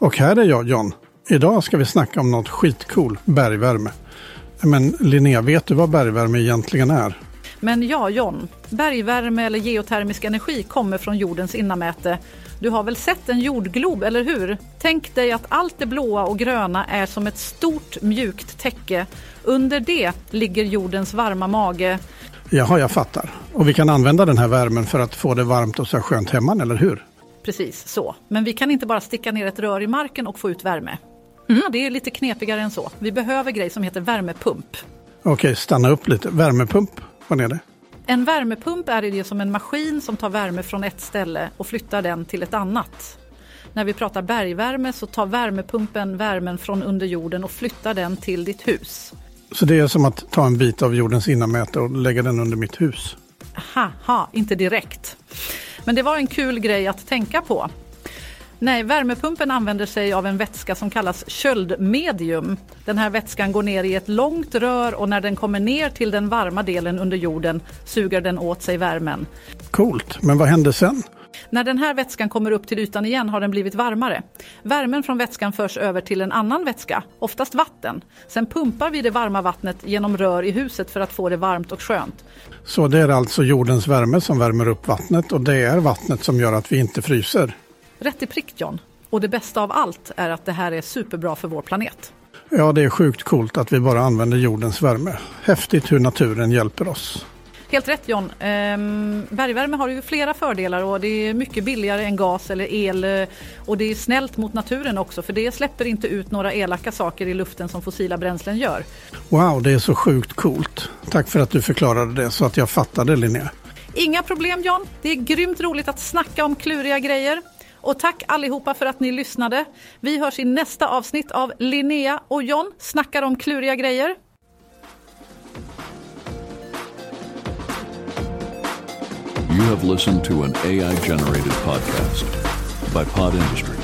Och här är jag John. Idag ska vi snacka om något skitcool, bergvärme. Men Linnea, vet du vad bergvärme egentligen är? Men ja, John. Bergvärme eller geotermisk energi kommer från jordens innanmäte. Du har väl sett en jordglob, eller hur? Tänk dig att allt det blåa och gröna är som ett stort mjukt täcke. Under det ligger jordens varma mage. Jaha, jag fattar. Och vi kan använda den här värmen för att få det varmt och så skönt hemma, eller hur? Precis så. Men vi kan inte bara sticka ner ett rör i marken och få ut värme. Mm, det är lite knepigare än så. Vi behöver grej som heter värmepump. Okej, stanna upp lite. Värmepump, vad är det? En värmepump är det som en maskin som tar värme från ett ställe och flyttar den till ett annat. När vi pratar bergvärme så tar värmepumpen värmen från under jorden och flyttar den till ditt hus. Så det är som att ta en bit av jordens innanmäte och lägga den under mitt hus? Haha, inte direkt. Men det var en kul grej att tänka på. Nej, värmepumpen använder sig av en vätska som kallas köldmedium. Den här vätskan går ner i ett långt rör och när den kommer ner till den varma delen under jorden suger den åt sig värmen. Coolt, men vad händer sen? När den här vätskan kommer upp till ytan igen har den blivit varmare. Värmen från vätskan förs över till en annan vätska, oftast vatten. Sen pumpar vi det varma vattnet genom rör i huset för att få det varmt och skönt. Så det är alltså jordens värme som värmer upp vattnet och det är vattnet som gör att vi inte fryser? Rätt i prick John. Och det bästa av allt är att det här är superbra för vår planet. Ja, det är sjukt coolt att vi bara använder jordens värme. Häftigt hur naturen hjälper oss. Helt rätt John. Ehm, bergvärme har ju flera fördelar och det är mycket billigare än gas eller el eh, och det är snällt mot naturen också för det släpper inte ut några elaka saker i luften som fossila bränslen gör. Wow, det är så sjukt coolt. Tack för att du förklarade det så att jag fattade Linnea. Inga problem John. Det är grymt roligt att snacka om kluriga grejer. Och tack allihopa för att ni lyssnade. Vi hörs i nästa avsnitt av Linnea och John snackar om kluriga grejer. Have listened to an AI generated podcast by Pod Industries.